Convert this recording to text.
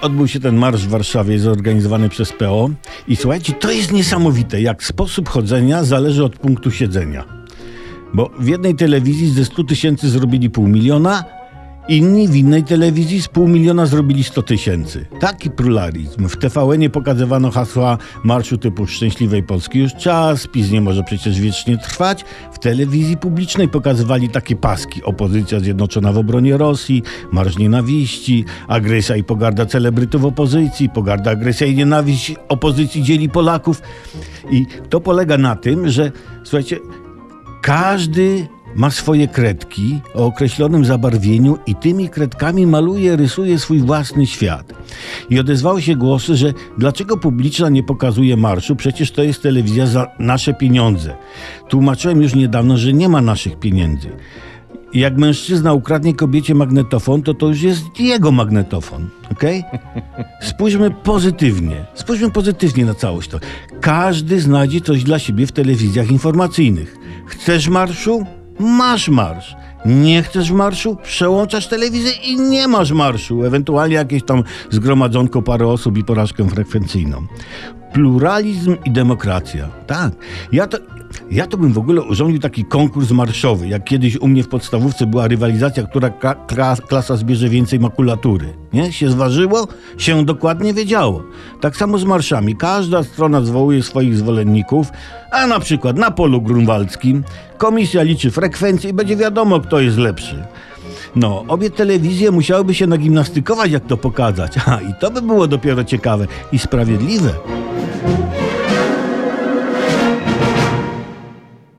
Odbył się ten marsz w Warszawie zorganizowany przez PO i słuchajcie, to jest niesamowite, jak sposób chodzenia zależy od punktu siedzenia. Bo w jednej telewizji ze 100 tysięcy zrobili pół miliona, inni w innej telewizji z pół miliona zrobili 100 tysięcy. Taki pluralizm. W TVN-ie pokazywano hasła marszu typu Szczęśliwej Polski już czas, PiS nie może przecież wiecznie trwać. W telewizji publicznej pokazywali takie paski. Opozycja zjednoczona w obronie Rosji, marsz nienawiści, agresja i pogarda celebrytów opozycji, pogarda, agresja i nienawiść opozycji dzieli Polaków. I to polega na tym, że słuchajcie, każdy ma swoje kredki o określonym zabarwieniu i tymi kredkami maluje, rysuje swój własny świat. I odezwały się głosy, że dlaczego publiczna nie pokazuje marszu, przecież to jest telewizja za nasze pieniądze. Tłumaczyłem już niedawno, że nie ma naszych pieniędzy. Jak mężczyzna ukradnie kobiecie magnetofon, to to już jest jego magnetofon, okej? Spójrzmy pozytywnie, spójrzmy pozytywnie na całość to. Każdy znajdzie coś dla siebie w telewizjach informacyjnych. Chcesz marszu? Masz marsz. Nie chcesz marszu? Przełączasz telewizję i nie masz marszu. Ewentualnie jakieś tam zgromadzonko parę osób i porażkę frekwencyjną. Pluralizm i demokracja. Tak. Ja to, ja to bym w ogóle urządził taki konkurs marszowy, jak kiedyś u mnie w podstawówce była rywalizacja, która klasa zbierze więcej makulatury. Nie? Się zważyło, się dokładnie wiedziało. Tak samo z marszami. Każda strona zwołuje swoich zwolenników, a na przykład na polu grunwaldzkim komisja liczy frekwencję i będzie wiadomo, kto jest lepszy. No, obie telewizje musiałyby się nagimnastykować, jak to pokazać. A, i to by było dopiero ciekawe i sprawiedliwe.